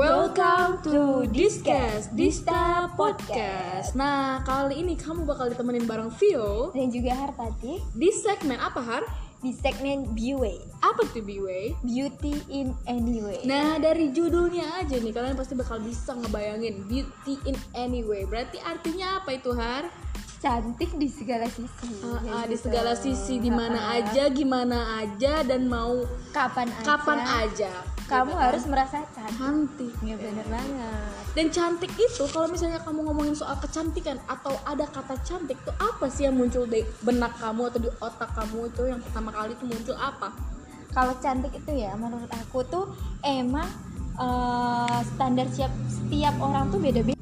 Welcome to Discuss Dista Podcast. Nah, kali ini kamu bakal ditemenin bareng Vio dan juga Hartati di segmen apa Har? di segmen B-Way Apa tuh B-Way? Beauty in Anyway Nah, dari judulnya aja nih kalian pasti bakal bisa ngebayangin Beauty in Anyway. Berarti artinya apa itu Har? cantik di segala sisi kayak ah, di gitu. segala sisi di mana ah. aja, gimana aja dan mau kapan aja kapan aja. Kamu Gitu kan? harus merasa cantik. Cantik. ya bener banget. Dan cantik itu kalau misalnya kamu ngomongin soal kecantikan atau ada kata cantik tuh apa sih yang muncul di benak kamu atau di otak kamu itu? Yang pertama kali itu muncul apa? kalau cantik itu ya menurut aku tuh emang eh, standar siap setiap orang tuh beda-beda.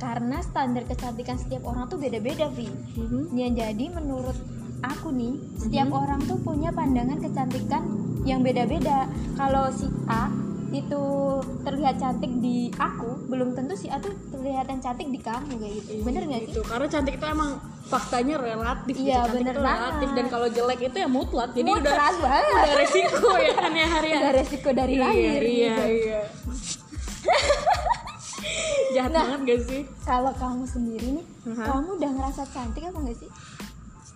Karena standar kecantikan setiap orang tuh beda-beda Vi ya jadi menurut aku nih setiap Mhm. orang tuh punya pandangan kecantikan yang beda-beda kalau si A itu terlihat cantik di aku belum tentu si A tuh kelihatan cantik di kamu kayak gitu bener nggak sih Itu karena cantik itu emang faktanya relatif gitu. Iya, Cantik bener itu relatif banget. dan kalau jelek itu ya mutlak. Jadi udah Mutlak banget. udah resiko ya kan ya hari ada resiko dari Iya, lahir iya, gitu. iya. Jahat Nah. banget gak sih? kalau kamu sendiri nih Mhm. kamu udah ngerasa cantik apa nggak sih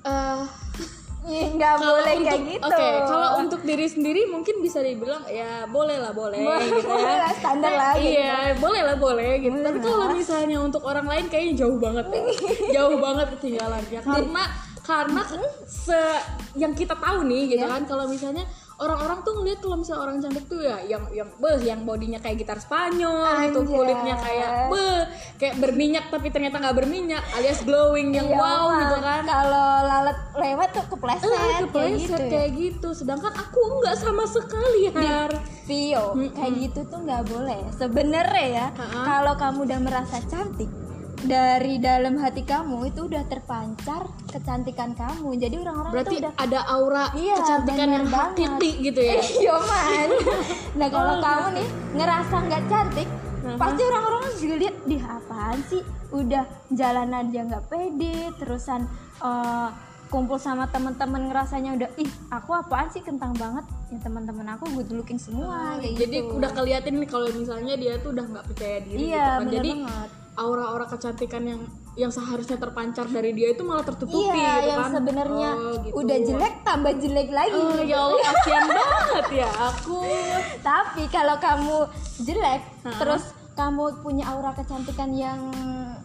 Eh, nggak boleh untuk- kayak gitu Oke, kalau untuk diri sendiri mungkin bisa dibilang ya boleh lah boleh gitu Boleh ya. lah, standar lah, gitu. Iya, boleh lah boleh gitu. Boleh Tapi kalau misalnya untuk orang lain kayaknya jauh banget deh. jauh banget ketinggalan ya. Karena karena se yang kita tahu nih gitu Iya. kan kalau misalnya orang-orang tuh ngeliat kalau misalnya orang cantik tuh ya yang yang beh yang bodinya kayak gitar Spanyol gitu Anjay. kulitnya kayak beh kayak berminyak tapi ternyata nggak berminyak alias glowing yang Iya, wow gitu kan kalau lalat lewat tuh kepleset, Eh, kayak kepleset gitu ya. kayak gitu. Sedangkan aku nggak sama sekali, Har. Vio, kayak gitu tuh nggak boleh. Sebenarnya ya, kalau kamu udah merasa cantik dari dalam hati kamu itu udah terpancar kecantikan kamu. Jadi orang-orang Berarti tuh udah ada aura Iya, kecantikan yang banget. hakiki gitu ya. Iya man. Nah kalau Oh, kamu nih ngerasa nggak cantik, Uh-huh. pasti orang-orang juga lihat di apaan sih? Udah jalan aja nggak pede, terusan eh, kumpul sama teman-teman ngerasanya udah ih aku apaan sih kentang banget ya teman-teman aku good looking semua kayak Jadi gitu. udah kelihatan nih kalau misalnya dia tuh udah nggak percaya diri Iya, gitu kan. Jadi banget. Aura-aura kecantikan yang yang seharusnya terpancar dari dia itu malah tertutupi iya gitu yang kan. sebenarnya Oh, gitu. udah jelek tambah jelek lagi Oh, ya Allah kasihan banget ya aku. tapi kalau kamu jelek Hah? terus kamu punya aura kecantikan yang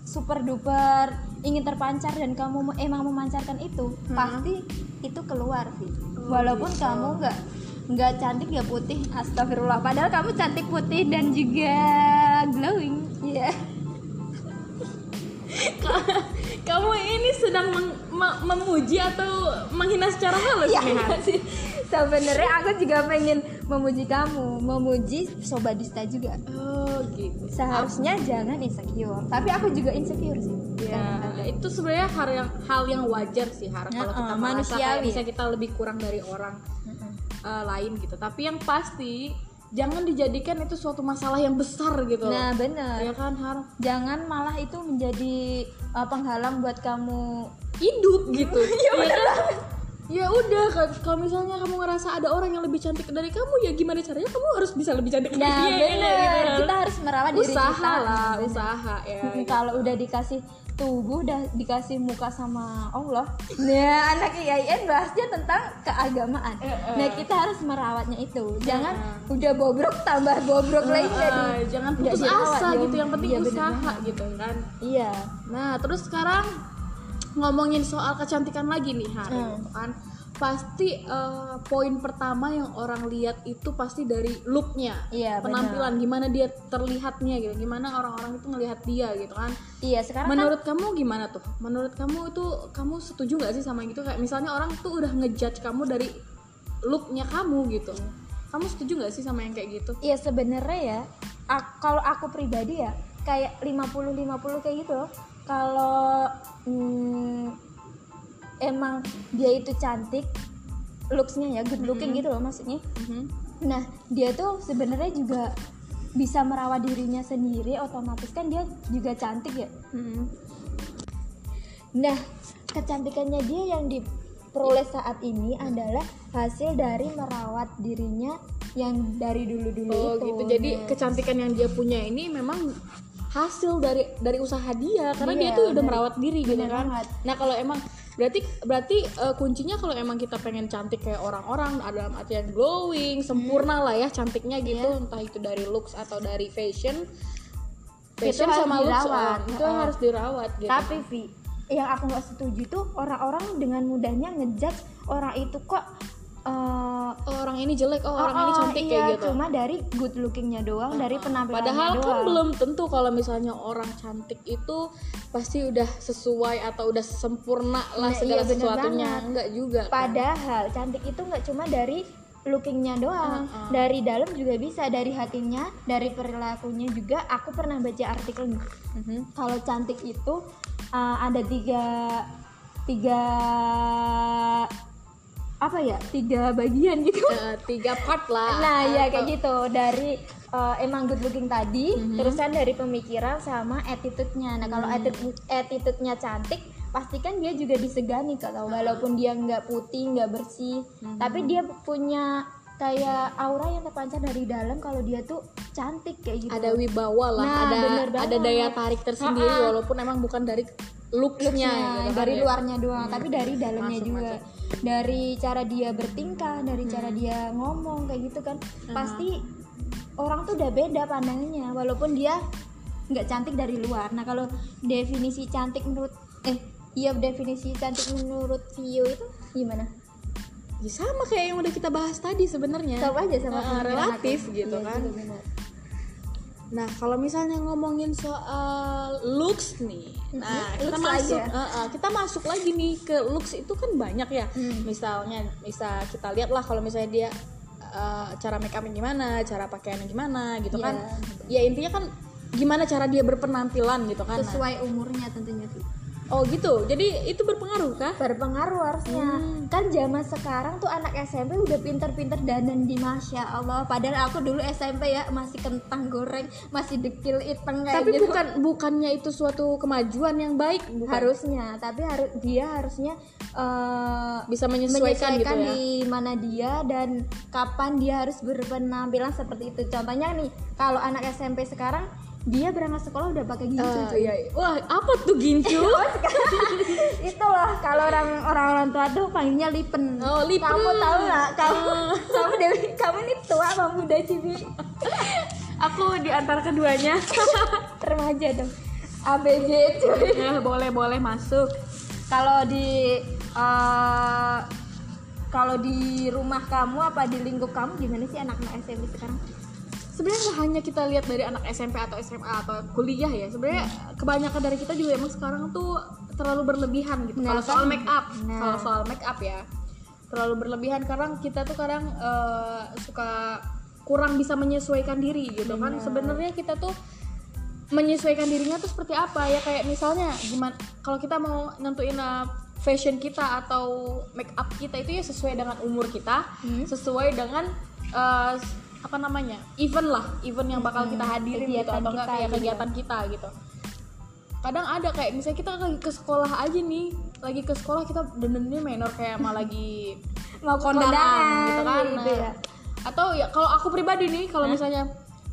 super duper ingin terpancar dan kamu emang memancarkan itu pasti itu keluar sih walaupun kamu nggak nggak cantik ya putih astagfirullah padahal kamu cantik putih dan juga glowing iya Kamu ini sedang meng- me- memuji atau menghina secara halus ya sih sebenarnya aku juga pengen memuji kamu memuji sobat Dista juga Oh, gitu. seharusnya jangan insecure tapi aku juga insecure sih Ya, itu sebenarnya hal yang hal yang wajar sih Har kalau kita manusiawi. bisa kita lebih kurang dari orang eh, lain gitu. Tapi yang pasti jangan dijadikan itu suatu masalah yang besar gitu. nah bener ya kan Har jangan malah itu menjadi uh, penghalang buat kamu hidup gitu. ya kan? Ya udah kan- kalau misalnya kamu ngerasa ada orang yang lebih cantik dari kamu ya gimana caranya kamu harus bisa lebih cantik dari nah dia bener gitu. kita harus merawat diri usaha kita lah, Bener. usaha ya. Gitu. kalau udah dikasih tubuh udah dikasih muka sama Allah nah anak IAIN bahasnya tentang keagamaan Eh, nah kita harus merawatnya itu jangan udah bobrok tambah bobrok lagi jadi jangan putus asa Jom. gitu yang penting Iya, bener usaha banget. gitu kan iya Nah, terus sekarang ngomongin soal kecantikan lagi nih, Har, Hmm. gitu kan. Pasti eh, poin pertama yang orang lihat itu pasti dari looknya, Iya, penampilan, gimana dia terlihatnya gitu, gimana orang-orang itu ngelihat dia gitu kan. iya sekarang kan Menurut kamu gimana tuh? Menurut kamu itu kamu setuju nggak sih sama gitu? Kayak misalnya orang tuh udah ngejudge kamu dari looknya kamu gitu. Kamu setuju nggak sih sama yang kayak gitu? Iya sebenarnya ya, kalau aku pribadi ya kayak 50-50 kayak gitu loh. Kalau hmm, emang dia itu cantik, looksnya ya good looking gitu loh maksudnya. Mhm. Nah dia tuh sebenarnya juga bisa merawat dirinya sendiri, otomatis kan dia juga cantik ya. Mhm. Nah kecantikannya dia yang diperoleh saat ini adalah hasil dari merawat dirinya yang dari dulu-dulu Oh itu gitu. Jadi Nah, kecantikan yang dia punya ini memang hasil dari dari usaha dia karena dia Iya, tuh udah merawat diri gitu kan. banget. Nah, kalau emang berarti berarti eh, kuncinya kalau emang kita pengen cantik kayak orang-orang ada dalam artian glowing, sempurna lah ya cantiknya gitu, Iya. entah itu dari looks atau dari fashion. Fashion harus sama looks dirawat. oh, itu Heeh. harus dirawat gitu. tapi Vi yang aku nggak setuju tuh orang-orang dengan mudahnya ngejudge orang itu kok Oh, orang ini jelek, oh, orang oh, ini oh, cantik iya, kayak gitu. cuma dari good lookingnya doang dari penampilannya Padahal doang kan belum tentu kalau misalnya orang cantik itu pasti udah sesuai atau udah sempurna lah Nah, segala iya, sesuatunya. banget. Enggak juga. kan? Padahal cantik itu nggak cuma dari lookingnya doang, Uh-uh. dari dalam juga bisa, dari hatinya, dari perilakunya juga. Aku pernah baca artikel nih, Mhm. kalau cantik itu uh, ada tiga tiga apa ya tiga bagian gitu. Eh, tiga part lah. Nah ya Atau- kayak gitu dari uh, emang good looking tadi, terus kan dari pemikiran sama attitude-nya. Nah kalau attitude attitude-nya cantik, pastikan dia juga disegani kalau walaupun dia nggak putih, nggak bersih, tapi dia punya kayak aura yang terpancar dari dalam kalau dia tuh cantik kayak gitu. ada wibawa lah, Nah, ada ada daya tarik tersendiri Ha-ha. walaupun emang bukan dari looks-nya Nah, gitu kan dari ya. luarnya doang, tapi dari dalamnya Masuk, juga. Dari cara dia bertingkah, dari cara dia ngomong kayak gitu kan. Pasti orang tuh udah beda pandangannya walaupun dia nggak cantik dari luar. Nah, kalau definisi cantik menurut eh iya definisi cantik menurut Vio itu gimana? Ya, sama kayak yang udah kita bahas tadi sebenarnya. Sama aja sama pemikiran relatif aku. gitu Iya, kan. juga benar. Nah, kalau misalnya ngomongin soal looks nih, nah kita looks masuk, aja. eh, eh, kita masuk lagi nih ke looks itu kan banyak ya. Hmm. Misalnya, bisa kita lihat lah kalau misalnya dia eh, cara make upnya gimana, cara pakaiannya gimana, gitu Iya. kan. Ya intinya kan gimana cara dia berpenampilan gitu kan. Nah, Sesuai umurnya tentunya Vi. Oh gitu, jadi itu berpengaruh kah? berpengaruh harusnya Hmm. kan zaman sekarang tuh anak SMP udah pinter-pinter dandan di masya Allah padahal aku dulu SMP ya masih kentang goreng masih dekil iteng kayak Tapi gitu bukan bukannya itu suatu kemajuan yang baik, bukan? harusnya tapi harus dia harusnya eh, bisa menyesuaikan, gitu ya. di mana dia dan kapan dia harus berpenampilan seperti itu contohnya nih kalau anak SMP sekarang dia berangkat sekolah udah pakai gincu cuy. iya, iya. Wah, apa tuh gincu? itu loh kalau orang orang orang tua tuh panggilnya lipen Oh, lipen. kamu tahu nggak kamu kamu Dewi kamu nih tua apa muda sih Bi? Aku di antara keduanya. remaja dong ABG cuy ya, boleh boleh masuk. kalau di eh, kalau di rumah kamu apa di lingkup kamu gimana sih anak-anak SMP sekarang Sebenarnya hanya kita lihat dari anak SMP atau SMA atau kuliah ya. Sebenarnya kebanyakan dari kita juga emang sekarang tuh terlalu berlebihan gitu. Nah, Kalau soal kan- make up, nah. kalau soal make up ya terlalu berlebihan karena kita tuh kadang eh, suka kurang bisa menyesuaikan diri gitu kan. Sebenarnya kita tuh menyesuaikan dirinya tuh seperti apa ya kayak misalnya gimana kalau kita mau nentuin uh, fashion kita atau make up kita itu ya sesuai dengan umur kita Hmm. sesuai dengan uh, apa namanya event lah event yang bakal kita hadirin gitu atau enggak kayak gitu. kegiatan kita gitu. Kadang ada kayak misalnya kita lagi ke sekolah aja nih lagi ke sekolah kita dandannya menor kayak malah lagi Mau kondangan gitu kan gitu Nah, ya. atau ya kalau aku pribadi nih kalau misalnya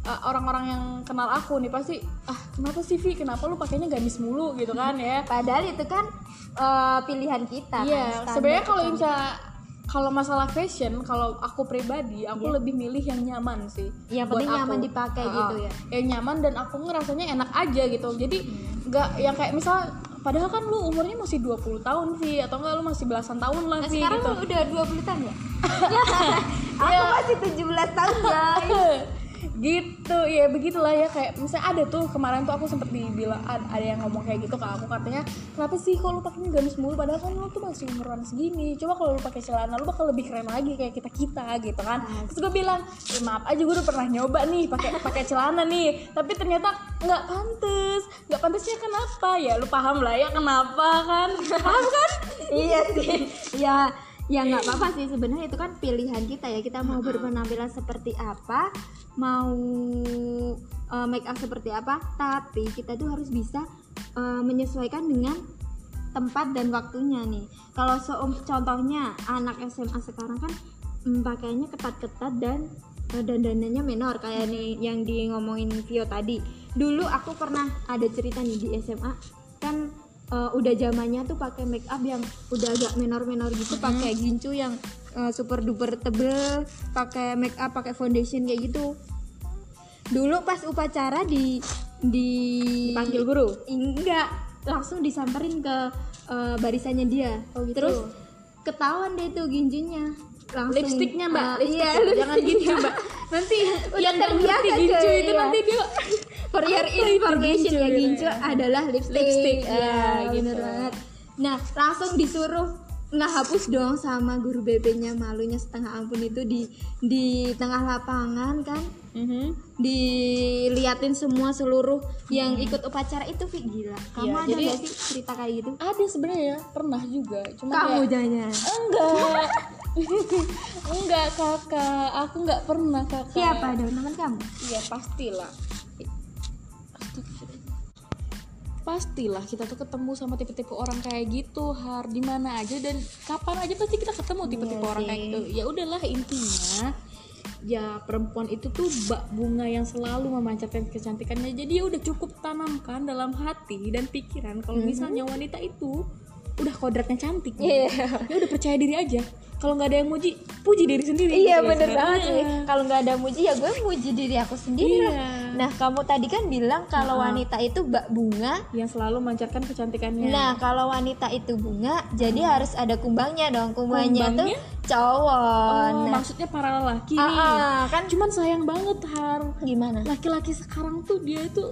uh, orang-orang yang kenal aku nih pasti ah kenapa sih Vi? Kenapa lu pakainya gamis mulu? gitu kan ya. Padahal itu kan eh, pilihan kita iya kan, standar sebenarnya kalau misalnya kalau masalah fashion kalau aku pribadi aku Iya. lebih milih yang nyaman sih Yang penting aku. nyaman dipakai Ha-ha. gitu ya. yang nyaman dan aku ngerasanya enak aja gitu jadi nggak yang kayak misal padahal kan lu umurnya masih 20 tahun sih atau enggak lu masih belasan tahun lah Nah, sih sekarang gitu udah 20 tahun ya? aku masih 17 tahun guys gitu ya begitulah ya kayak misalnya ada tuh kemarin tuh aku sempet dibilang ad- ada yang ngomong kayak gitu ke aku katanya kenapa sih kalau lu pakainya gamis mulu? Padahal kan lu tuh masih umuran segini. Coba kalau lu pakai celana lu bakal lebih keren lagi kayak kita kita gitu kan. Terus gue bilang "Ya, maaf aja gue udah pernah nyoba nih pakai pakai celana nih. Tapi ternyata nggak pantas nggak pantasnya kenapa? Ya lu paham lah ya kenapa kan. Paham kan? Iya sih. Ya ya nggak apa-apa sih. Sebenarnya itu kan pilihan kita ya. Kita mau berpenampilan seperti apa mau eh, make up seperti apa tapi kita tuh harus bisa eh, menyesuaikan dengan tempat dan waktunya nih. Kalau seum- contohnya anak SMA sekarang kan mm, pakainya ketat-ketat dan eh, dandanannya menor kayak nih yang di ngomongin Vio tadi. Dulu aku pernah ada cerita nih di SMA kan eh, udah zamannya tuh pakai make up yang udah agak menor-menor gitu pakai gincu yang eh, super duper tebel pakai make up pakai foundation kayak gitu dulu pas upacara di di Dipanggil guru? enggak langsung disamperin ke eh, barisannya dia Oh, gitu. terus ketahuan deh tuh ginjunya langsung lipstiknya mbak eh, lipstick iya, ya. jangan gincu mbak nanti yang nggak ngerti terbiasa, gincu itu iya. nanti dia for your information ya gincu ya? adalah lipstick, Lipstick, ya ya, bener gitu. banget. Nah langsung disuruh ngehapus dong sama guru BP-nya malunya setengah ampun itu di di tengah lapangan kan. Mhm. diliatin semua seluruh yang ikut upacara itu Fik gila. Kamu Iya, ada jadi- gak sih cerita kayak gitu? Ada sebenarnya pernah juga. Cuma kamu kayak- jangan enggak. Enggak kakak. Aku nggak pernah kakak. Siapa? Dong teman kamu? Iya pastilah pastilah kita tuh ketemu sama tipe-tipe orang kayak gitu har. Di mana aja dan kapan aja pasti kita ketemu tipe-tipe Iya orang kayak gitu. Ya udahlah intinya ya perempuan itu tuh bak bunga yang selalu memancarkan kecantikannya. Jadi ya udah cukup tanamkan dalam hati dan pikiran. Kalau misalnya wanita itu udah kodratnya cantik. Iya. ya udah percaya diri aja kalau nggak ada yang muji puji diri sendiri Iya gitu ya bener sekarang. banget sih. Iya. Kalau nggak ada muji ya gue muji diri aku sendiri. Iya. Nah kamu tadi kan bilang kalau wanita itu bak bunga. yang selalu memancarkan kecantikannya Nah kalau wanita itu bunga, jadi harus ada kumbangnya dong. Kumbangnya, Kumbangnya? tuh cowok. Oh, nah, maksudnya para lelaki ah, ah, kan Cuman sayang banget Har. gimana? Laki-laki sekarang tuh dia itu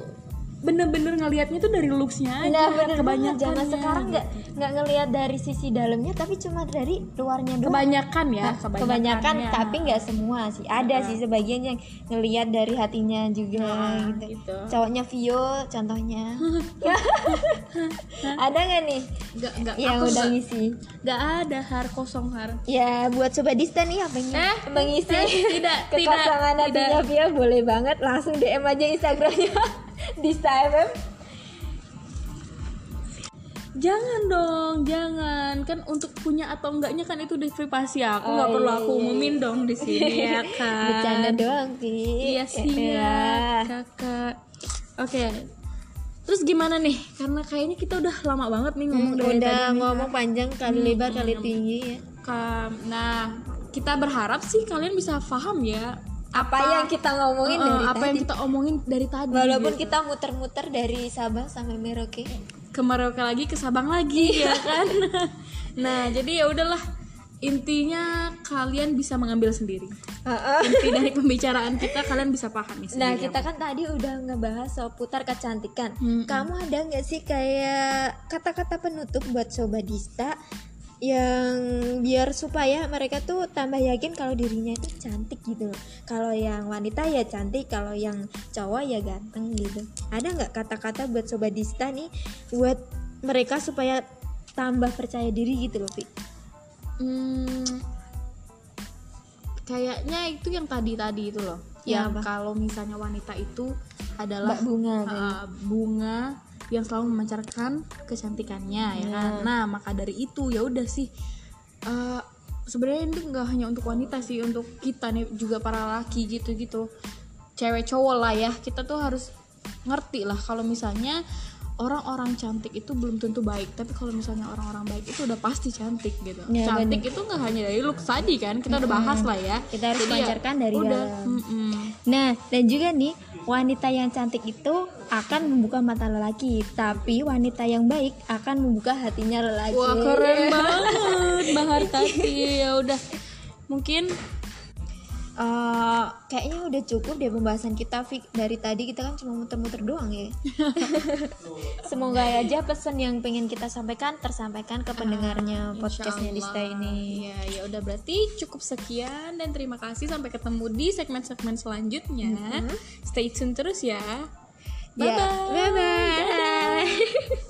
bener-bener ngelihatnya tuh dari looksnya aja. Nah bener kebanyakan zaman sekarang nggak nggak ngelihat dari sisi dalamnya, tapi cuma dari luarnya doang. kebanyakan ya, Nah, kebanyakan kebanyakannya. tapi nggak semua sih. Ada sih sebagian yang ngelihat dari hatinya juga Ah, gitu. gitu. cowoknya Vio contohnya. Ada nggak nih? Nggak, nggak, yang aku udah ngisi. nggak ada Har. Kosong Har. ya buat sobat Dista nih yang pengen Eh, mengisi eh, tidak, kekosongan tidak, hatinya Vio boleh banget. Langsung DM aja Instagramnya Dista FM Jangan dong, jangan. Kan untuk punya atau enggaknya kan itu di privasi aku. Oh, nggak perlu iya, aku iya, umumin dong di sini ya kan. bercanda doang sih Iya sih Ya. ya, kakak. Oke. Terus gimana nih? Karena kayaknya kita udah lama banget nih ngomong dari udah tadi ngomong panjang kali lebar kali tinggi ya. Nah, kita berharap sih kalian bisa paham ya apa, yang kita ngomongin eh, dari apa tadi yang kita omongin dari tadi. walaupun gitu. kita muter-muter dari Sabang sampai Merauke ke Merauke lagi ke Sabang lagi ya kan. nah, jadi ya udahlah. Intinya kalian bisa mengambil sendiri. Inti dari pembicaraan kita kalian bisa pahami sendiri. Nah kita kan tadi udah ngebahas soal putar kecantikan. Mm-mm. Kamu ada nggak sih kayak kata-kata penutup buat sobat Dista yang biar supaya mereka tuh tambah yakin kalau dirinya itu cantik gitu loh. Kalau yang wanita ya cantik, kalau yang cowok ya ganteng gitu. Ada nggak kata-kata buat sobat Dista nih buat mereka supaya tambah percaya diri gitu loh, Pi? Hmm, kayaknya itu yang tadi-tadi itu loh. Yang yang kalau misalnya wanita itu adalah Mbak Bunga uh, bunga yang selalu memancarkan kecantikannya ya Iya. kan. Nah, maka dari itu ya udah sih uh, sebenarnya ini nggak hanya untuk wanita sih, untuk kita nih juga para laki gitu-gitu. Cewek cowok lah ya. Kita tuh harus ngerti lah kalau misalnya orang-orang cantik itu belum tentu baik tapi kalau misalnya orang-orang baik itu udah pasti cantik gitu Ya, cantik itu nggak hanya dari look tadi kan kita udah bahas lah ya Kita harus Jadi ya, dari udah dalam. mm-mm. Nah, dan juga nih, wanita yang cantik itu akan membuka mata lelaki, tapi wanita yang baik akan membuka hatinya lelaki. wah keren banget bahar tadi ya udah mungkin Eh, kayaknya udah cukup deh pembahasan kita Fik. dari tadi kita kan cuma muter-muter doang ya. Semoga aja pesan yang pengen kita sampaikan tersampaikan ke pendengarnya podcastnya Dista ini. ya ya udah berarti cukup sekian dan terima kasih sampai ketemu di segmen-segmen selanjutnya stay tune terus ya Ya, bye bye bye-bye.